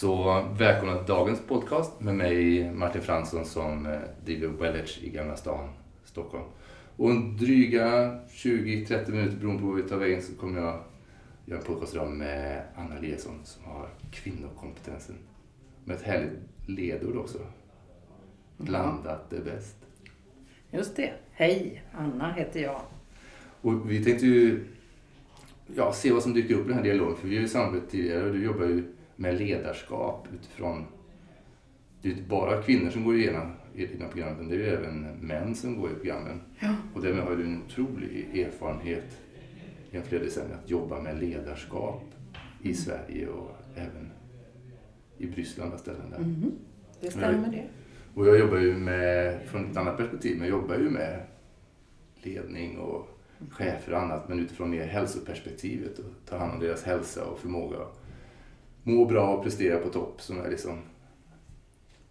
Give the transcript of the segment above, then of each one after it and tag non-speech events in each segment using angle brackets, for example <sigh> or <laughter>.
Så välkomna till dagens podcast med mig Martin Fransson som eh, driver Wellage i Gamla stan, Stockholm. Och en dryga 20-30 minuter beroende på var vi tar vägen så kommer jag göra en podcast idag med Anna Eliasson som har kvinnokompetensen. Med ett härligt ledord också. Blandat är bäst. Just det. Hej, Anna heter jag. Och vi tänkte ju ja, se vad som dyker upp i den här dialogen. För vi har ju samarbetat tidigare och du jobbar ju med ledarskap utifrån... Det är inte bara kvinnor som går igenom i dina program, utan det är ju även män som går i programmen. Ja. Och därmed har du en otrolig erfarenhet i flera decennier att jobba med ledarskap i Sverige och även i Bryssel och andra ställen där. Mhm, Det stämmer det. Och jag jobbar ju med, från ett annat perspektiv, men jag jobbar ju med ledning och chefer och annat, men utifrån mer hälsoperspektivet och ta hand om deras hälsa och förmåga må bra och prestera på topp som är liksom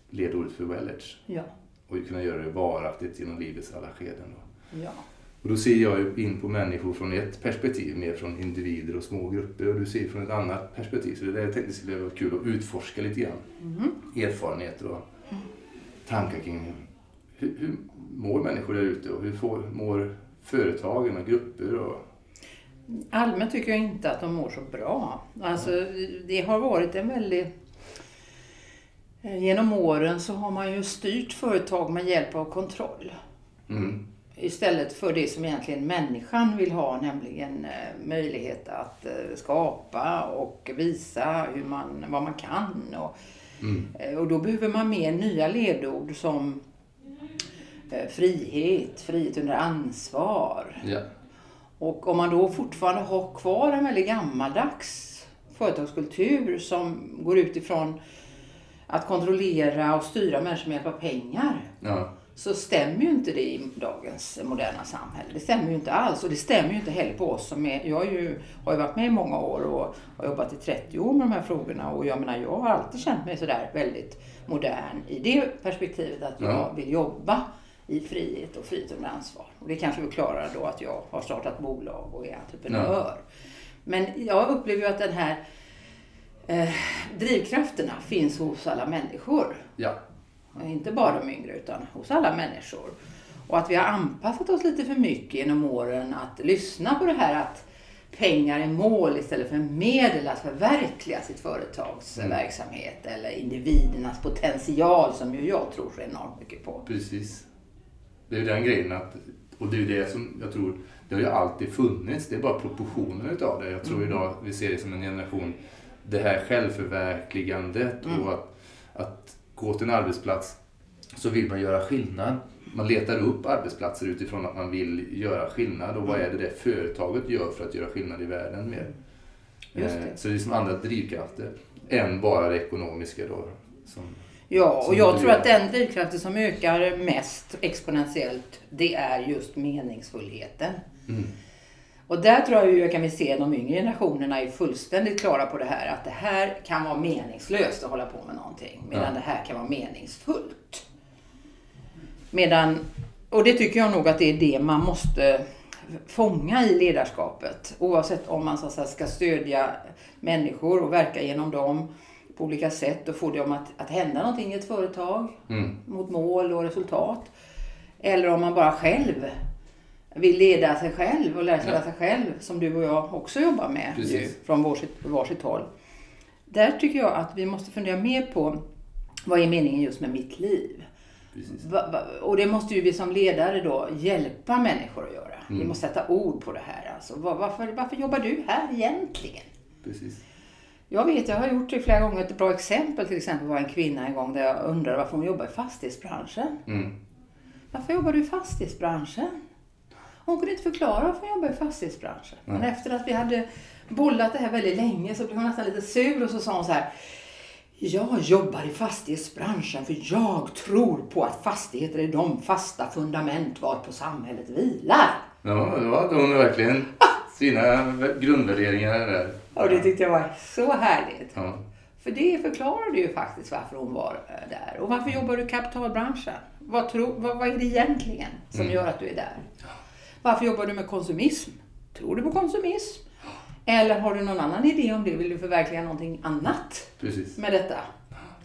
ledordet för Wellage. Ja. Och kunna göra det varaktigt genom livets alla skeden. Då. ja. Och då ser jag in på människor från ett perspektiv, mer från individer och små grupper och du ser från ett annat perspektiv. Så det där jag tänkte skulle vara kul att utforska lite grann. Mhm. Erfarenheter och tankar kring hur, hur mår människor där ute och hur får, mår företagen och grupper och Allmänt tycker jag inte att de mår så bra. Alltså, det har varit en väldigt... eh, Genom åren så har man ju styrt företag med hjälp av kontroll. mm, Istället för det som egentligen människan vill ha, nämligen eh, möjlighet att eh, skapa och visa hur man, vad man kan. Och, mm, Och då behöver man mer nya ledord som frihet, frihet under ansvar. ja, Och om man då fortfarande har kvar en väldigt gammaldags företagskultur som går utifrån att kontrollera och styra människor med hjälp av pengar ja, så stämmer ju inte det i dagens moderna samhälle. Det stämmer ju inte alls och det stämmer ju inte heller på oss som är, jag är ju, har ju varit med i många år och har jobbat i 30 år med de här frågorna och jag menar jag har alltid känt mig sådär väldigt modern i det perspektivet att jag Ja. vill jobba i frihet och frihet under ansvar. Och det kanske förklarar då att jag har startat bolag och är entreprenör. Men jag upplever ju att den här eh, drivkrafterna finns hos alla människor. ja, Och Inte bara de yngre utan hos alla människor. Och att vi har anpassat oss lite för mycket genom åren att lyssna på det här att pengar är mål istället för medel att förverkliga sitt företags Mm. verksamhet eller individernas potential som ju jag tror så enormt mycket på. precis. Det är ju den grejen att, och det är ju det som jag tror, det har ju alltid funnits, det är bara proportionen utav det. Jag tror idag vi ser det som en generation, det här självförverkligandet Mm. och att, att gå till en arbetsplats så vill man göra skillnad. Man letar upp arbetsplatser utifrån att man vill göra skillnad och vad är det det företaget gör för att göra skillnad i världen mer. Just Eh, det. Så det är som andra drivkrafter än bara det ekonomiska då. Som, Ja, och jag tror att den drivkraften som ökar mest exponentiellt, det är just meningsfullheten. mm, Och där tror jag ju jag kan vi se de yngre generationerna är fullständigt klara på det här att det här kan vara meningslöst att hålla på med någonting medan Ja. det här kan vara meningsfullt. Medan, och det tycker jag nog att det är det man måste fånga i ledarskapet oavsett om man så ska stödja människor och verka genom dem på olika sätt och få dem att, att hända någonting i ett företag mm, mot mål och resultat. Eller om man bara själv vill leda sig själv och lära känna Ja. sig själv som du och jag också jobbar med ju, från varsitt, varsitt håll. Där tycker jag att vi måste fundera mer på vad är meningen just med mitt liv? Va, va, och det måste ju vi som ledare då hjälpa människor att göra. Vi Mm. måste sätta ord på det här. Alltså, Va- varför, varför jobbar du här egentligen? precis. Jag vet, jag har gjort det flera gånger. Ett bra exempel till exempel var en kvinna en gång där jag undrade varför hon jobbar i fastighetsbranschen. Mm, Varför jobbar du i fastighetsbranschen? Hon kunde inte förklara varför hon jobbar i fastighetsbranschen. Men Nej. efter att vi hade bollat det här väldigt länge så blev hon nästan lite sur och så sa hon så här. Jag jobbar i fastighetsbranschen för jag tror på att fastigheter är de fasta fundament varpå samhället vilar. Ja, då hade hon verkligen sina grundvärderingar där. Och det tyckte jag var så härligt. Ja, För det förklarade ju faktiskt varför hon var eh, där. Och varför jobbar du i kapitalbranschen? Vad, tro, vad, vad är det egentligen som Mm. gör att du är där? Varför jobbar du med konsumism? Tror du på konsumism? Eller har du någon annan idé om det? Vill du förverkliga någonting annat Precis. med detta?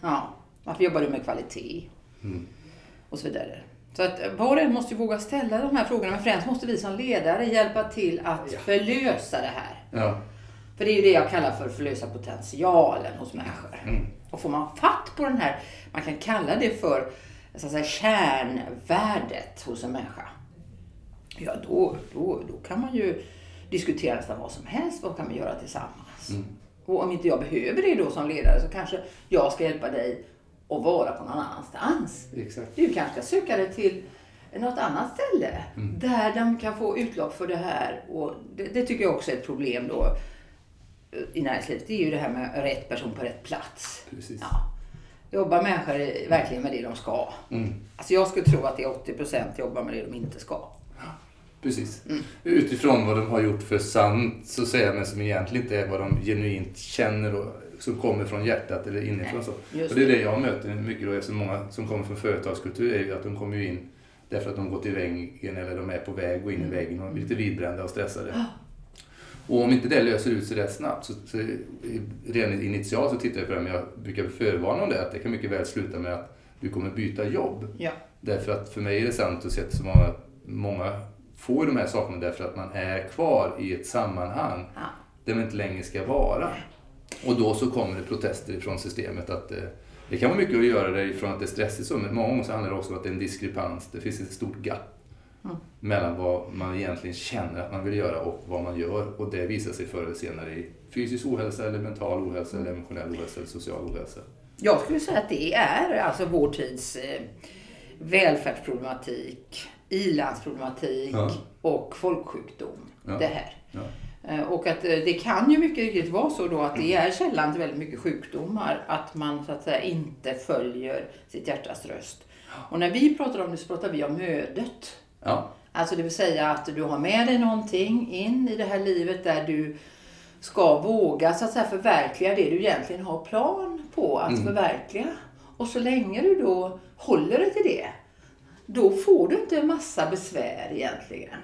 Ja. Varför jobbar du med kvalitet? Mm. Och så vidare. Så att var och en måste ju våga ställa de här frågorna. Men främst måste vi som ledare hjälpa till att Ja. förlösa det här. Ja. För det är ju det jag kallar för förlösa potentialen hos människor. Mm. Och får man fatt på den här, man kan kalla det för så att säga, kärnvärdet hos en människa. Ja, då, då, då kan man ju diskutera nästan vad som helst. Vad kan vi göra tillsammans? Mm. Och om inte jag behöver det då som ledare så kanske jag ska hjälpa dig att vara på någon annanstans. Exakt. Du kanske ska söka dig till något annat ställe Mm. där de kan få utlopp för det här. Och det, det tycker jag också är ett problem då i näringslivet. Det är ju det här med rätt person på rätt plats. Precis. Ja. Jobbar människor verkligen med det de ska? Mm. Alltså jag skulle tro att det är 80% jobbar med det de inte ska. Precis. Mm. Utifrån vad de har gjort för sant så säger jag men som egentligen inte är vad de genuint känner och som kommer från hjärtat eller inifrån. Så. Och det är det jag möter mycket då eftersom många som kommer från företagskultur är ju att de kommer in därför att de gått i väggen eller de är på väg att gå in Mm. i väggen och är lite vidbrända och stressade. Och om inte det löser ut sig rätt snabbt så, så redan initialt så tittar jag på det men jag brukar förvarna om det att det kan mycket väl sluta med att du kommer byta jobb. Ja. Därför att för mig är det sant att se att så många, många får de här sakerna därför att man är kvar i ett sammanhang Ja. där man inte längre ska vara. Och då så kommer det protester från systemet att eh, det kan vara mycket att göra därifrån att det är stressigt så, men många gånger så handlar det också om att det är en diskrepans. Det finns ett stort gap Mm. mellan vad man egentligen känner att man vill göra och vad man gör. Och det visar sig förr eller senare i fysisk ohälsa, eller mental ohälsa, eller emotionell ohälsa, eller social ohälsa. Jag skulle säga att det är alltså vår tids eh, välfärdsproblematik, ilandsproblematik Ja. och folksjukdom. Ja. Det här. Ja. Eh, Och att eh, det kan ju mycket riktigt vara så då att det är källan till väldigt mycket sjukdomar. Att man så att säga inte följer sitt hjärtas röst. Och när vi pratar om det så pratar vi om mödet. Ja. Alltså det vill säga att du har med dig någonting in i det här livet där du ska våga så att säga förverkliga det du egentligen har plan på att Mm. förverkliga. Och så länge du då håller dig till det, då får du inte en massa besvär egentligen.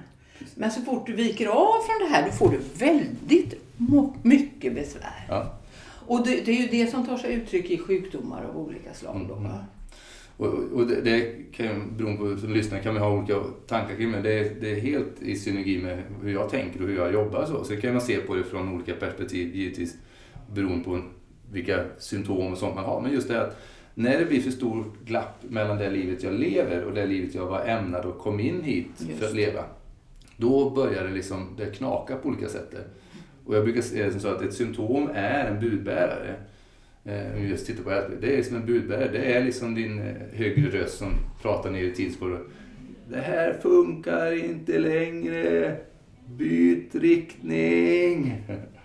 Men så fort du viker av från det här, då får du väldigt mycket besvär. ja. Och det, det är ju det som tar sig uttryck i sjukdomar av olika slag. Då, Mm. Och, och det, det kan ju, beroende på som lyssnare kan man ha olika tankar kring men det är, det är helt i synergi med hur jag tänker och hur jag jobbar. Så, så kan man se på det från olika perspektiv givetvis beroende på vilka symptom och sånt man har. Men just det här att när det blir för stor glapp mellan det livet jag lever och det livet jag var ämnad och kom in hit Just för att leva. Då börjar det liksom det knaka på olika sätt. Och jag brukar säga det som så att ett symptom är en budbärare. Eh, Om vi just tittar på det, det är som en budbärare. Det är liksom din eh, högre röst som pratar ner i tidsspår. Det här funkar inte längre. Byt riktning.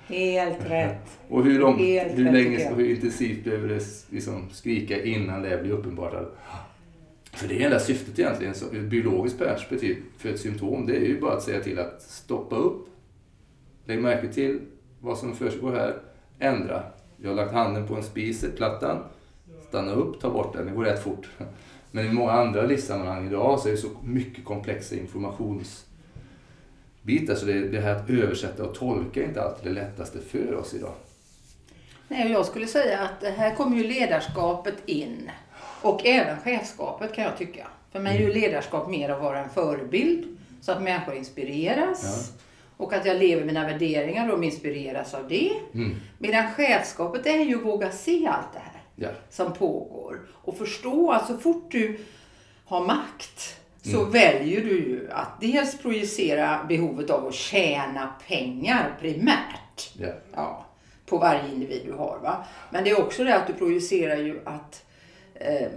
Helt rätt. <laughs> Och hur, lång, Helt hur länge och hur intensivt behöver det liksom skrika innan det blir uppenbart? För det är enda syftet egentligen, så, ur ett biologiskt perspektiv, för ett symptom, det är ju bara att säga till att stoppa upp, lägg märke till vad som försiggår här, ändra. Jag har lagt handen på en spis, plattan, stanna upp, ta bort den, det går rätt fort. Men i många andra livssammanhang idag så är det så mycket komplexa informationsbitar så det, det här att översätta och tolka är inte alltid det lättaste för oss idag. Nej, jag skulle säga att här kommer ju ledarskapet in. Och även chefskapet kan jag tycka. För mig är ju ledarskap mer att vara en förebild. Så att människor inspireras. Och att jag lever mina värderingar och inspireras av det. Mm. Medan chefskapet är ju att våga se allt det här Ja. som pågår. Och förstå att så fort du har makt så Mm. väljer du ju att dels projicera behovet av att tjäna pengar primärt. Ja. Ja, på varje individ du har. Va? Men det är också det att du projicerar ju att eh,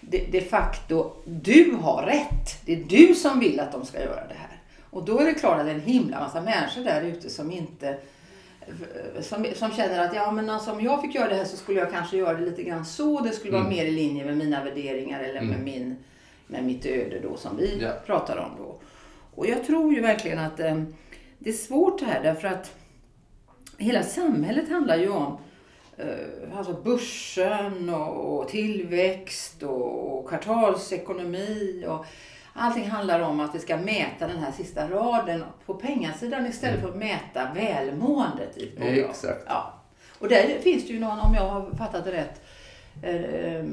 de, de facto du har rätt. Det är du som vill att de ska göra det här. Och då är det klart att det är en himla massa människor där ute som inte som, som känner att ja, men alltså, om jag fick göra det här så skulle jag kanske göra det lite grann så. Det skulle vara Mm. mer i linje med mina värderingar eller med, Mm. min, med mitt öde då som vi Ja. pratar om då. Och jag tror ju verkligen att eh, det är svårt det här därför att hela samhället handlar ju om eh, alltså börsen och, och tillväxt och, och kvartalsekonomi. Och, Allting handlar om att vi ska mäta den här sista raden på pengasidan istället för att mäta välmåendet i ett bolag. Exakt. Ja. Och där finns det ju någon, om jag har fattat det rätt, eh,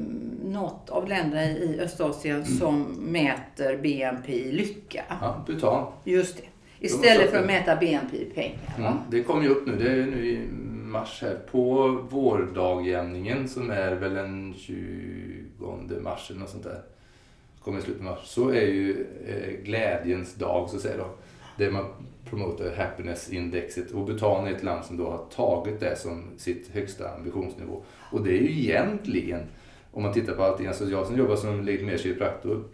något av länderna i Östasien som mäter BNP i lycka. Ja, Bhutan. Just det. Istället för att mäta BNP i pengar. Mm. Det kommer ju upp nu, det är nu i mars här, på vårdagjämningen som är väl den 20 mars eller något sånt där. Kommer i slutet av mars. Så är ju eh, glädjens dag så att säga då. Där man promotar happiness-indexet och Bhutan är ett land som då har tagit det som sitt högsta ambitionsnivå. Och det är ju egentligen, om man tittar på allting, alltså jag som jobbar som legitimerad kiropraktor,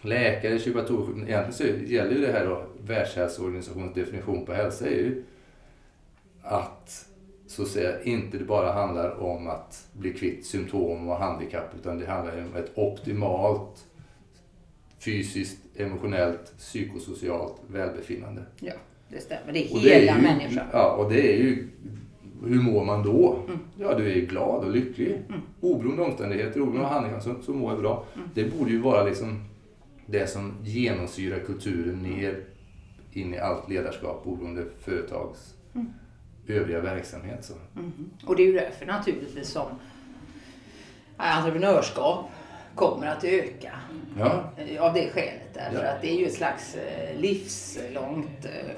läkare, kiropraktor, egentligen så gäller ju det här då, Världshälsoorganisationens definition på hälsa är ju att så att säga inte det bara handlar om att bli kvitt symptom och handikapp utan det handlar ju om ett optimalt fysiskt, emotionellt, psykosocialt välbefinnande. Ja, det stämmer. Det är Och det är hela ju, människan. Ja, och det är ju hur mår man då? Ja, du är glad och lycklig. Oberoende omständigheter, oberoende av handikapp så, så mår jag bra. Det borde ju vara liksom det som genomsyrar kulturen ner in i allt ledarskap, oberoende företags övriga verksamhet. Så. Och det är ju därför naturligtvis som entreprenörskap kommer att öka. Ja, Eh, Av det skälet. Därför Ja. att det är ju ett slags eh, livslångt eh,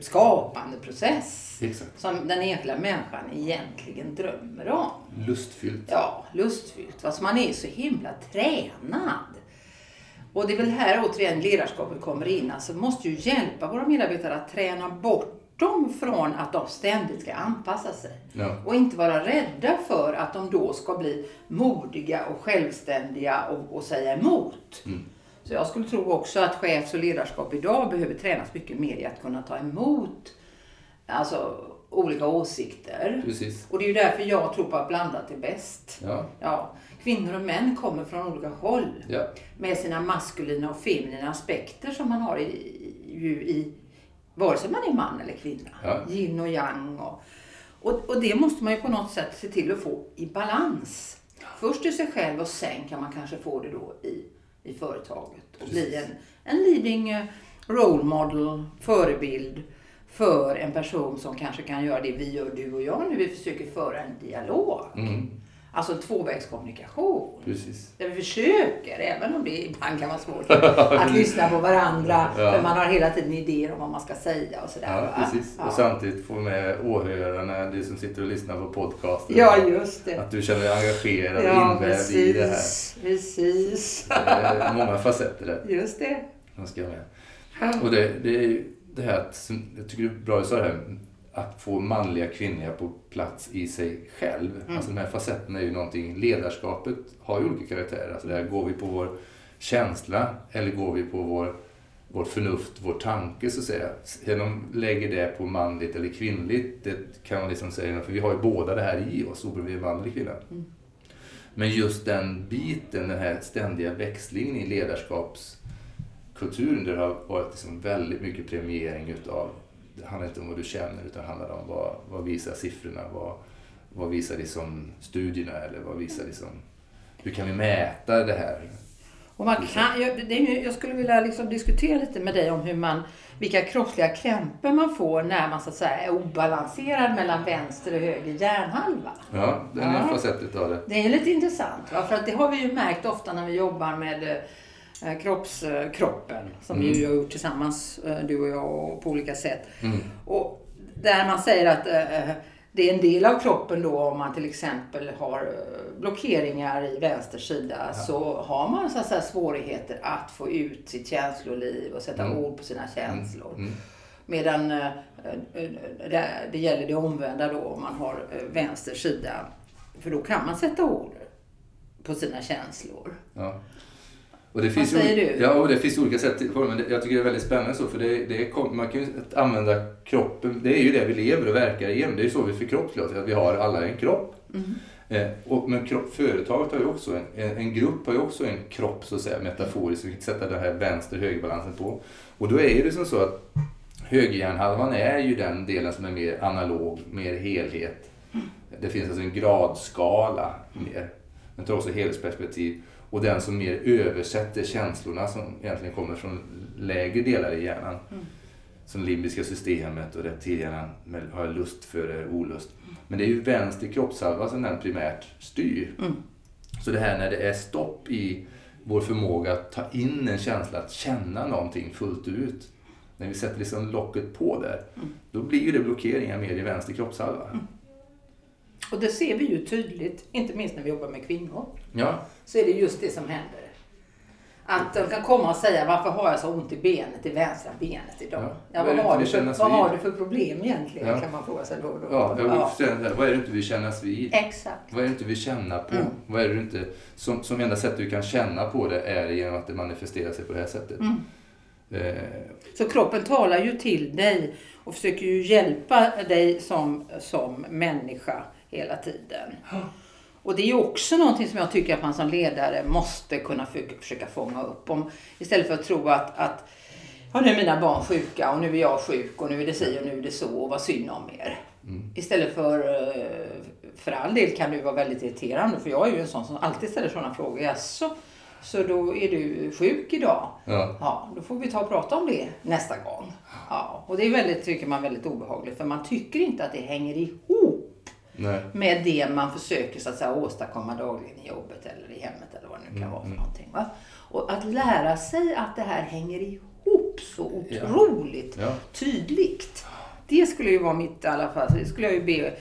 skapande process. exakt. Som den enskilda människan egentligen drömmer om. Lustfyllt. Ja, lustfyllt. Fast man är så himla tränad. Och det är väl här återigen ledarskapet kommer in. Alltså måste ju hjälpa våra medarbetare att träna bort dem från att de ständigt ska anpassa sig. Ja. Och inte vara rädda för att de då ska bli modiga och självständiga och, och säga emot. Mm. Så jag skulle tro också att chefs och ledarskap idag behöver tränas mycket mer i att kunna ta emot alltså, olika åsikter. Precis. Och det är ju därför jag tror på att blandat är bäst. Ja. Ja, kvinnor och män kommer från olika håll Ja. med sina maskulina och feminina aspekter som man har i, i, i vare sig man är man eller kvinna. Ja. Yin och yang. Och, och, och det måste man ju på något sätt se till att få i balans. Först i sig själv och sen kan man kanske få det då i, i företaget. Och bli en, en leading eh, role model, förebild för en person som kanske kan göra det vi gör, du och jag, när vi försöker föra en dialog. Mm. Alltså en tvåvägskommunikation. Precis. Där vi försöker, även om det ibland kan vara svårt, <laughs> att lyssna på varandra. Ja. För man har hela tiden idéer om vad man ska säga och sådär. Ja, precis. Ja. Och samtidigt få med åhörarna, du som sitter och lyssnar på podcasten. ja, just det. Att du känner dig engagerad och Ja, invävd i det här. precis. Det är många facetter där. Just det. Man ska med. Och det, det är det här att, jag tycker det är bra att du sa det här, att få manliga kvinnliga på plats i sig själv. Mm. Alltså de här facetterna är ju någonting, ledarskapet har ju olika karaktärer. Alltså där går vi på vår känsla eller går vi på vår, vår förnuft, vår tanke så att säga. Sen om lägger det på manligt eller kvinnligt, det kan man liksom säga, för vi har ju båda det här i oss, oberoende om vi är man eller kvinna. Men just den biten, den här ständiga växlingen i ledarskapskulturen där det har varit liksom väldigt mycket premiering utav, det handlar inte om vad du känner utan det handlar om vad, vad visar siffrorna, vad, vad visar liksom studierna eller vad visar liksom, hur kan vi mäta det här? Och man kan, jag, ju- jag skulle vilja liksom diskutera lite med dig om hur man, vilka kroppsliga krämpor man får när man så att säga är obalanserad mellan vänster och höger hjärnhalva. Ja, den är Ja. en facett utav det. Det är lite intressant. Va? För att det har vi ju märkt ofta när vi jobbar med eh, kropps, eh. Som Mm. vi har gjort tillsammans, eh, du och jag, på olika sätt. Mm. Och där man säger att det är en del av kroppen då om man till exempel har blockeringar i vänster sida så har man så att säga, svårigheter att få ut sitt känsloliv och sätta Mm. ord på sina känslor. Mm. Medan det, gäller det omvända då om man har vänster sida. För då kan man sätta ord på sina känslor. Ja. Och det finns säger ju, du? Ja, och det finns olika sätt men jag tycker det är väldigt spännande så för det, det man kan ju använda kroppen, det är ju det vi lever och verkar igenom. Det är ju så vi förkroppsligar oss, att vi har alla en kropp. Eh, och, men kropp, företaget har ju också, en, en, en grupp har ju också en kropp så att säga metaforiskt, vi kan sätta den här vänster-högerbalansen på. Och då är det som så att högerhjärnhalvan är ju den delen som är mer analog, mer helhet. Det finns alltså en gradskala mer. Den tar också helhetsperspektiv. Och den som mer översätter känslorna som egentligen kommer från lägre delar i hjärnan. Mm. Som limbiska systemet och reptilhjärnan har lust före olust. Men det är ju vänster kroppshalva som den primärt styr. Mm. Så det här när det är stopp i vår förmåga att ta in en känsla, att känna någonting fullt ut. När vi sätter liksom locket på där, Mm. då blir det blockeringar mer i vänster kroppshalva. Och det ser vi ju tydligt, inte minst när vi jobbar med kvinnor. Ja, Så är det just det som händer. Att de kan komma och säga varför har jag så ont i benet, i vänstra benet idag? Ja. Ja, Vad har du för, vad har du för problem egentligen? Ja. Kan man fråga sig då och då. ja, Ja. Vad är det inte vi kännas vid? Exakt. Vad är det inte vi känner på? Mm. Vad är det inte, som, som enda sätt du kan känna på det är genom att det manifesterar sig på det här sättet. Mm. Eh, Så kroppen talar ju till dig och försöker ju hjälpa dig som, som människa hela tiden. Och det är ju också någonting som jag tycker att man som ledare måste kunna för, försöka fånga upp. Om, istället för att tro att, att ja, nu är mina barn sjuka och nu är jag sjuk och nu är det si och nu är det så och vad synd om er. Mm. Istället för, eh, för all del kan du vara väldigt irriterande för jag är ju en sån som alltid ställer sådana frågor. Jaså, så då är du sjuk idag? ja. Ja, då får vi ta och prata om det nästa gång. Ja, och det är väldigt, tycker man väldigt obehagligt för man tycker inte att det hänger ihop Nej. med det man försöker så att säga, åstadkomma dagligen i jobbet eller i hemmet eller vad det nu kan Mm, vara för mm. någonting. Va? Och att lära sig att det här hänger ihop så Ja. otroligt Ja. tydligt. Det skulle ju vara mitt i alla fall. Så det skulle jag ju be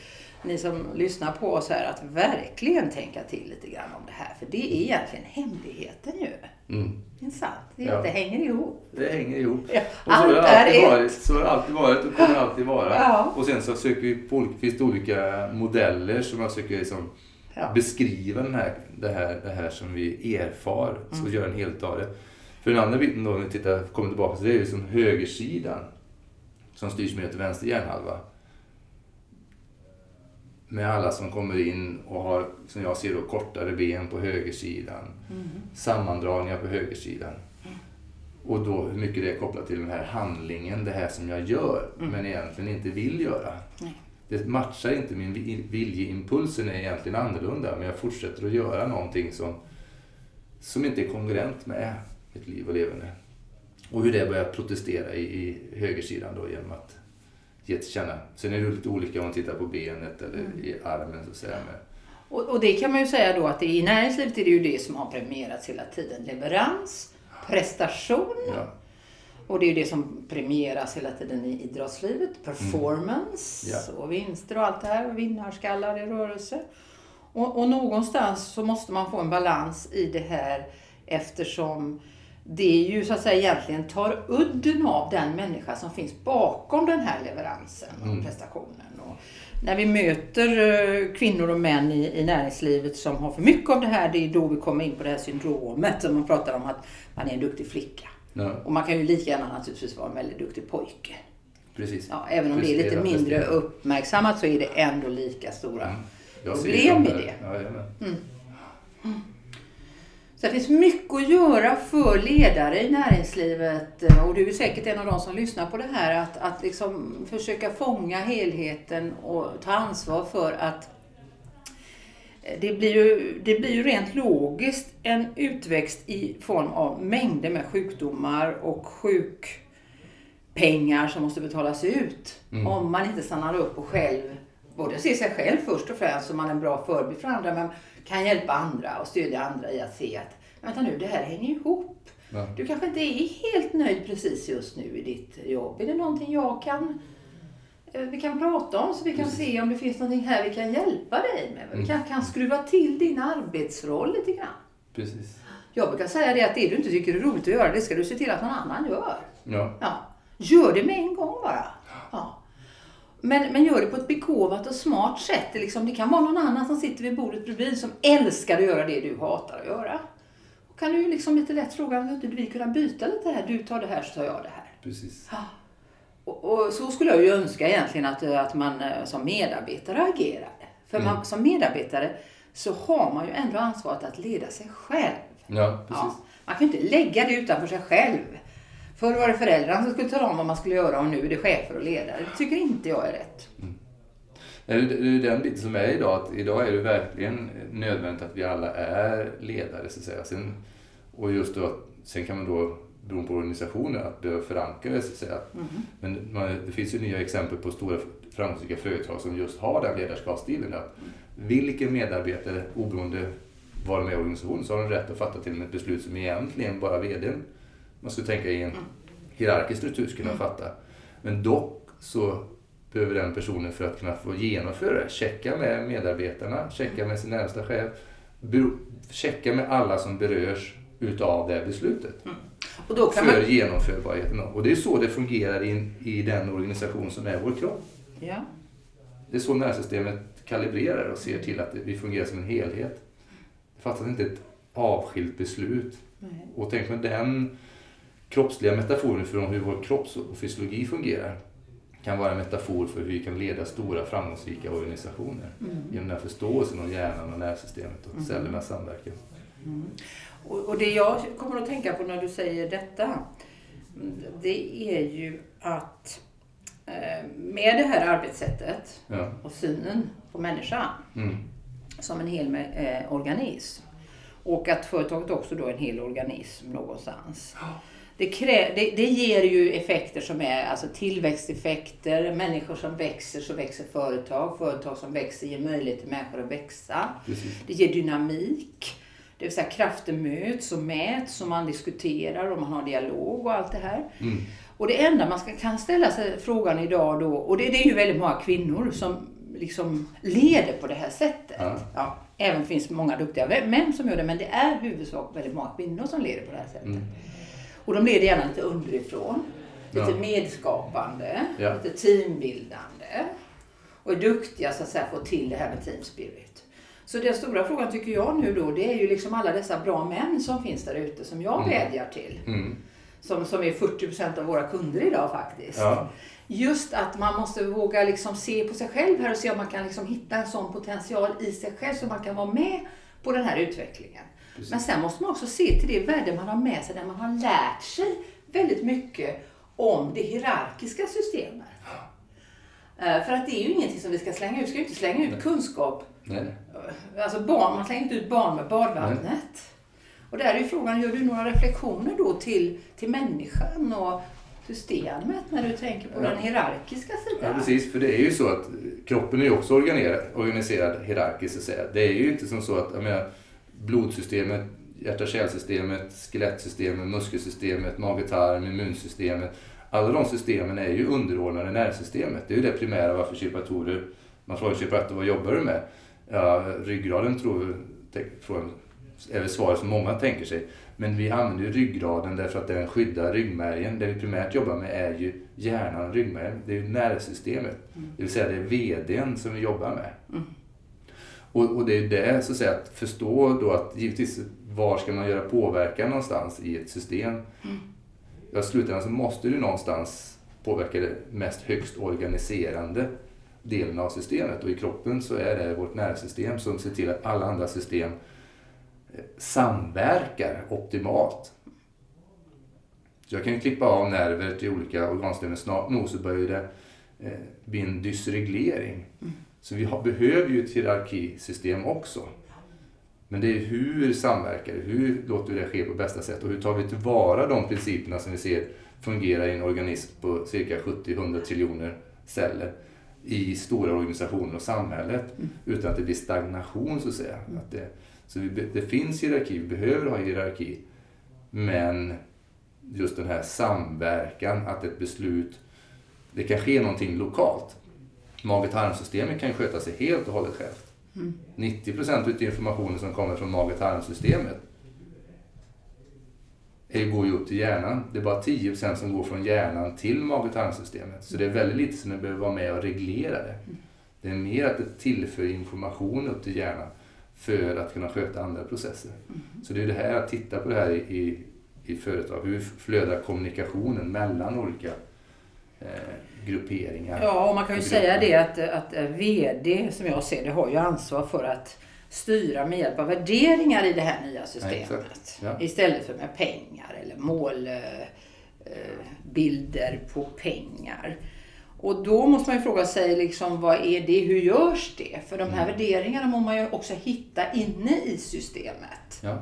ni som lyssnar på oss här att verkligen tänka till lite grann om det här. För det är egentligen hemligheten ju. Mm. Det är sant. Det, Ja. det hänger ihop. Det hänger ihop. Ja, Och så har, det allt är alltid ett. varit, så har det alltid varit och kommer alltid vara. Ja. Och sen så söker vi på olika, finns det olika modeller som jag försöker liksom Ja. beskriva den här, det, här, det här som vi erfar. Så Mm. göra en helt av det. För den andra biten då, när vi tittar, kommer tillbaka till det, är ju som högersidan. Som styrs mer till vänster hjärnhalva. Med alla som kommer in och har, som jag ser då, kortare ben på högersidan. Mm. Sammandragningar på högersidan. Och då hur mycket det är kopplat till den här handlingen, det här som jag gör, men egentligen inte vill göra. Nej. Det matchar inte min vi- viljeimpulsen är egentligen annorlunda, men jag fortsätter att göra någonting som, som inte är kongruent med mitt liv och levande. Och hur det börjar protestera i, i högersidan då genom att ge till känna. Sen är det lite olika om man tittar på benet eller i armen så att säga. Men, Och, och det kan man ju säga då att i näringslivet är det ju det som har premierats hela tiden. Leverans, prestation ja. och det är ju det som premieras hela tiden i idrottslivet. Performance Mm. Ja. och vinster och allt det här. Och vinnarskallar i rörelse. Och, och någonstans så måste man få en balans i det här eftersom det ju så att säga egentligen tar udden av den människa som finns bakom den här leveransen och Mm. prestationen. Och när vi möter eh, kvinnor och män i, i näringslivet som har för mycket av det här, det är då vi kommer in på det här syndromet som man pratar om att man är en duktig flicka. Ja, Och man kan ju lika gärna naturligtvis vara en väldigt duktig pojke. precis. Ja, även om det är lite Prestera, mindre prestera. uppmärksammat så är det ändå lika stora Mm. Problem i det. Ja. Så det finns mycket att göra för ledare i näringslivet och du är säkert en av de som lyssnar på det här att, att liksom försöka fånga helheten och ta ansvar för att det blir, ju, det blir ju rent logiskt en utväxt i form av mängder med sjukdomar och sjukpengar som måste betalas ut. Mm. Om man inte stannar upp och själv, både ser sig själv först och främst så man är en bra förebild för andra, men kan hjälpa andra och stödja andra i att se att vänta nu, det här hänger ihop. Ja. Du kanske inte är helt nöjd precis just nu i ditt jobb. Är det någonting jag kan eh, vi kan prata om så vi kan se om det finns någonting här vi kan hjälpa dig med. Vi Mm. kan, kan skruva till din arbetsroll lite grann. Precis. Jag brukar säga det att det du inte tycker är roligt att göra, det ska du se till att någon annan gör. Ja. Ja. Gör det med en gång bara. Men, men gör det på ett begåvat och smart sätt. Det, liksom, det kan vara någon annan som sitter vid bordet bredvid som älskar att göra det du hatar att göra. Och kan du liksom lite lätt fråga, skulle inte vi kunna byta lite här? Du tar det här så tar jag det här. Precis. Ja. Och, och så skulle jag ju önska egentligen att, att man eh, som medarbetare agerade. För man, Mm. som medarbetare så har man ju ändå ansvaret att leda sig själv. Ja, precis. Ja, man kan ju inte lägga det utanför sig själv. Förr var det föräldrarna som skulle tala om vad man skulle göra och nu är det chefer och ledare. Det tycker inte jag är rätt. Det är det är den biten som är idag. Att idag är det verkligen nödvändigt att vi alla är ledare så att säga. Sen, och just då, sen kan man då, beroende på organisationen, att behöva förankra det så att säga. Mm. Men man, det finns ju nya exempel på stora framgångsrika företag som just har den ledarskapsstilen. Att vilken medarbetare, oberoende var de är i organisationen, så har de rätt att fatta till och med ett beslut som egentligen bara vdn, man skulle tänka i en hierarkisk struktur, skulle kunna fatta. Men dock så behöver den personen för att kunna få genomföra det, checka med medarbetarna, checka med sin närmsta chef, checka med alla som berörs utav det beslutet Och då kan för man... genomförbarheten. Och det är så det fungerar i, i den organisation som är vår kropp. Ja. Det är så nervsystemet kalibrerar och ser till att vi fungerar som en helhet. Det fattas inte ett avskilt beslut. Nej. Och tänk med den kroppsliga metaforen för hur vår kropps och fysiologi fungerar kan vara en metafor för hur vi kan leda stora framgångsrika organisationer. Genom den här förståelsen om hjärnan och nervsystemet och cellernas samverkan. Och, och det jag kommer att tänka på när du säger detta, det är ju att eh, med det här arbetssättet Ja. och synen på människan Mm. som en hel eh, organism och att företaget också då är en hel organism någonstans. Det, krä, det, det ger ju effekter som är alltså tillväxteffekter, människor som växer så växer företag, företag som växer ger möjlighet till människor att växa. Precis. Det ger dynamik. Det vill säga krafter möts och mäts och man diskuterar och man har dialog och allt det här. Mm. Och det enda man ska, kan ställa sig frågan idag då, och det, det är ju väldigt många kvinnor som liksom leder på det här sättet. Ja. Ja, även finns många duktiga män som gör det, men det är huvudsak väldigt många kvinnor som leder på det här sättet. Mm. Och de leder gärna lite underifrån, lite Ja. medskapande, Ja. lite teambildande och är duktiga så att säga, få till det här med team spirit. Så den stora frågan tycker jag nu då, det är ju liksom alla dessa bra män som finns där ute som jag Mm. vädjar till. Mm. Som, som är 40% av våra kunder idag faktiskt. Ja. Just att man måste våga liksom se på sig själv här och se om man kan liksom hitta en sån potential i sig själv så man kan vara med på den här utvecklingen. Precis. Men sen måste man också se till det värde man har med sig där man har lärt sig väldigt mycket om det hierarkiska systemet. Eh, För att det är ju ingenting som vi ska slänga ut. Vi ska ju inte slänga ut kunskap. Nej. Alltså barn, man slänger inte ut barn med badvattnet. Och där är ju frågan, gör du några reflektioner då till, till människan och systemet när du tänker på Ja. den hierarkiska sidan? Ja, precis. För det är ju så att kroppen är ju också organiserad, organiserad hierarkiskt så att säga. Det är ju inte som så att jag menar, blodsystemet, hjärta-kärlsystemet, skelettsystemet, muskelsystemet, mage-tarm, immunsystemet. Alla de systemen är ju underordnade nervsystemet. Det är ju det primära varför kiropraktorer, man frågar kiropraktor vad jobbar du med? Ja, ryggraden tror, tror är väl svaret som många tänker sig. Men vi använder ju ryggraden därför att den skyddar ryggmärgen. Det vi primärt jobbar med är ju hjärnan och ryggmärgen. Det är ju nervsystemet. Det vill säga det är VDn som vi jobbar med. Och, och det är det, så att säga, att förstå då att givetvis var ska man göra påverkan någonstans i ett system. Ja, i slutändan så måste du någonstans påverka det mest högst organiserande delen av systemet. Och i kroppen så är det vårt nervsystem som ser till att alla andra system eh, samverkar optimalt. Så jag kan ju klippa av nerver till olika organsystemen. Snart nog så börjar det eh, bli en dysreglering. Så vi har, behöver ju ett hierarkisystem också. Men det är hur samverkar det? Hur låter vi det ske på bästa sätt? Och hur tar vi tillvara de principerna som vi ser fungerar i en organism på cirka 70-100 triljoner celler i stora organisationer och samhället utan att det blir stagnation så att säga. Att det, så vi, det finns hierarki, vi behöver ha hierarki. Men just den här samverkan, att ett beslut, det kan ske någonting lokalt. Mag-tarmsystemet kan ju sköta sig helt och hållet självt. 90 procent av informationen som kommer från mag-tarmsystemet går ju upp till hjärnan. Det är bara 10 procent som går från hjärnan till mag-tarmsystemet. Så det är väldigt lite som behöver vara med och reglera det. Det är mer att det tillför information upp till hjärnan för att kunna sköta andra processer. Så det är det här att titta på det här i, i, i företag. Hur flödar kommunikationen mellan olika grupperingar? Ja, och man kan ju säga det att, att eh, VD, som jag ser det, har ju ansvar för att styra med hjälp av värderingar i det här nya systemet. exakt. Ja. Istället för med pengar eller målbilder på pengar. Och då måste man ju fråga sig liksom, vad är det, hur görs det? För de här Mm. värderingarna måste man ju också hitta inne i systemet. Ja.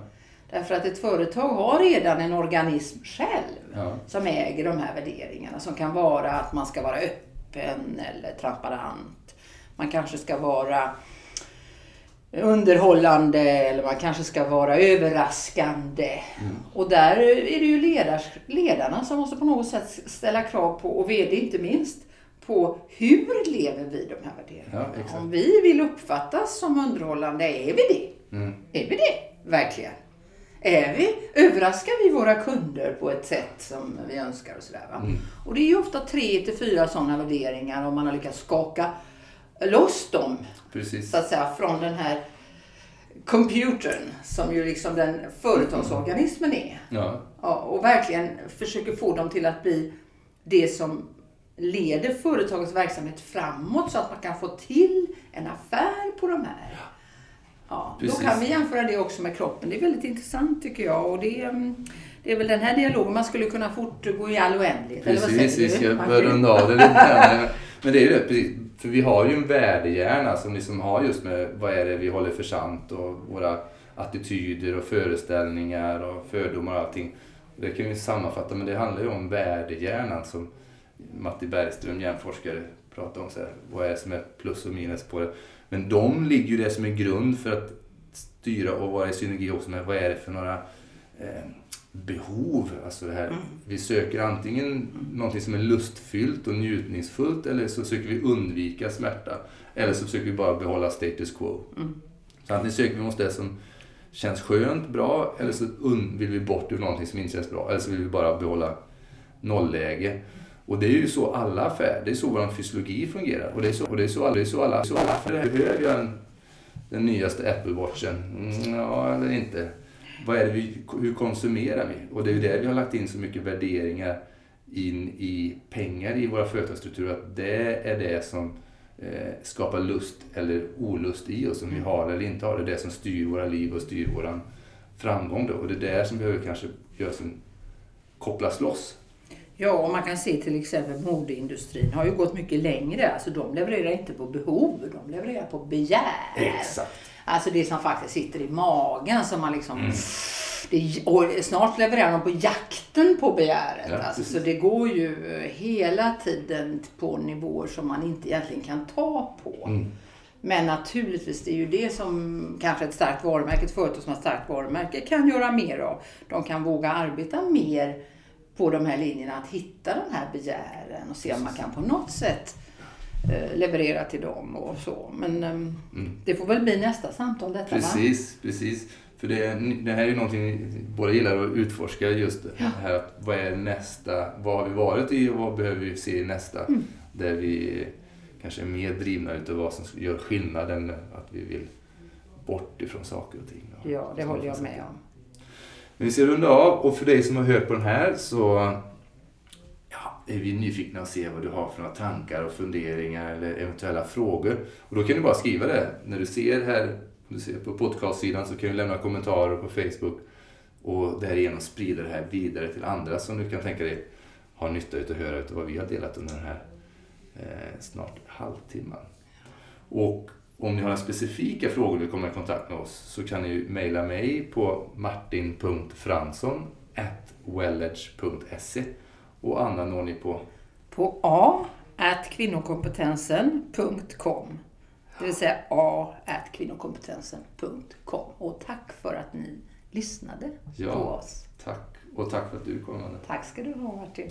Därför att ett företag har redan en organism själv Ja. som äger de här värderingarna. Som kan vara att man ska vara öppen eller transparent. Man kanske ska vara underhållande eller man kanske ska vara överraskande. Och där är det ju ledars, ledarna som måste på något sätt ställa krav på, och VD inte minst, på hur lever vi de här värderingarna? Ja. Om vi vill uppfattas som underhållande, är vi det? Mm. Är vi det? Verkligen? Är vi? Överraskar vi våra kunder på ett sätt som vi önskar och sådär? Mm. Och det är ju ofta tre till fyra sådana värderingar om man har lyckats skaka loss dem Precis. så att säga från den här computern som ju liksom den företagsorganismen är. Ja. Ja, och verkligen försöker få dem till att bli det som leder företagets verksamhet framåt så att man kan få till en affär på de här. Ja, då Precis. kan vi jämföra det också med kroppen. Det är väldigt intressant tycker jag. Och det, mm, det är väl den här dialogen man skulle kunna fortgå i all oändlighet. Precis, vi ska börja runda av det lite. Men det är ju det, för vi har ju en värdehjärna som liksom har just med vad är det vi håller för sant och våra attityder och föreställningar och fördomar och allting. Det kan vi sammanfatta, men det handlar ju om värdehjärnan som Matti Bergström, hjärnforskare, pratar om. Så här, vad är det som är plus och minus på det? Men de ligger ju det som är grund för att styra och vara i synergi också med vad är det för några eh, behov. Alltså det här, Vi söker antingen någonting som är lustfyllt och njutningsfullt eller så söker vi undvika smärta. Eller så försöker vi bara behålla status quo. Så antingen söker vi oss det som känns skönt, bra eller så vill vi bort ur någonting som inte känns bra. Eller så vill vi bara behålla nollläge. Och det är ju så alla affärer, det är så vår fysiologi fungerar. Och det är så, och det är så, det är så alla, så alla affärer. Behöver jag en, den nyaste Apple Watchen? Mm, ja, eller inte. Vad är det vi, hur konsumerar vi? Och det är ju där vi har lagt in så mycket värderingar in i pengar i våra företagsstrukturer. Att det är det som eh, skapar lust eller olust i oss, om vi har eller inte har det. Det är det som styr våra liv och styr våran framgång. Då. Och det är där som behöver kanske göras en, kopplas loss. Ja, och man kan se till exempel modeindustrin har ju gått mycket längre. Alltså de levererar inte på behov, de levererar på begär. Exakt. Alltså det som faktiskt sitter i magen som man liksom... Mm. Det, och snart levererar de på jakten på begäret. Ja, alltså, så det går ju hela tiden på nivåer som man inte egentligen kan ta på. Mm. Men naturligtvis, det är ju det som kanske ett starkt varumärke, ett företag som har ett starkt varumärke kan göra mer av. De kan våga arbeta mer på de här linjerna, att hitta de här begären och se om man kan på något sätt eh, leverera till dem och så. Men ehm, det får väl bli nästa samtal detta va? Precis, precis. För det, det här är ju någonting vi båda gillar att utforska just det här att vad är nästa, vad har vi varit i och vad behöver vi se i nästa? Mm. Där vi kanske är mer drivna utav vad som gör skillnad än att vi vill bort ifrån saker och ting. Ja, det håller jag med om. Men vi ska runda av och för dig som har hört på den här så ja, är vi nyfikna att se vad du har för några tankar och funderingar eller eventuella frågor. Och då kan du bara skriva det. När du ser här, du ser på podcastsidan så kan du lämna kommentarer på Facebook och därigenom sprida det här vidare till andra som du kan tänka dig har nytta av att höra utav vad vi har delat under den här eh, snart halvtimman. Och om ni har några specifika frågor och vill komma i kontakt med oss så kan ni mejla mig på martin.fransson welledge.se och Anna når ni på På a at kvinnokompetensen.com. Det vill säga a at kvinnokompetensen.com. Och tack för att ni lyssnade Ja. på oss. tack och tack för att du kom Anna. Tack ska du ha Martin.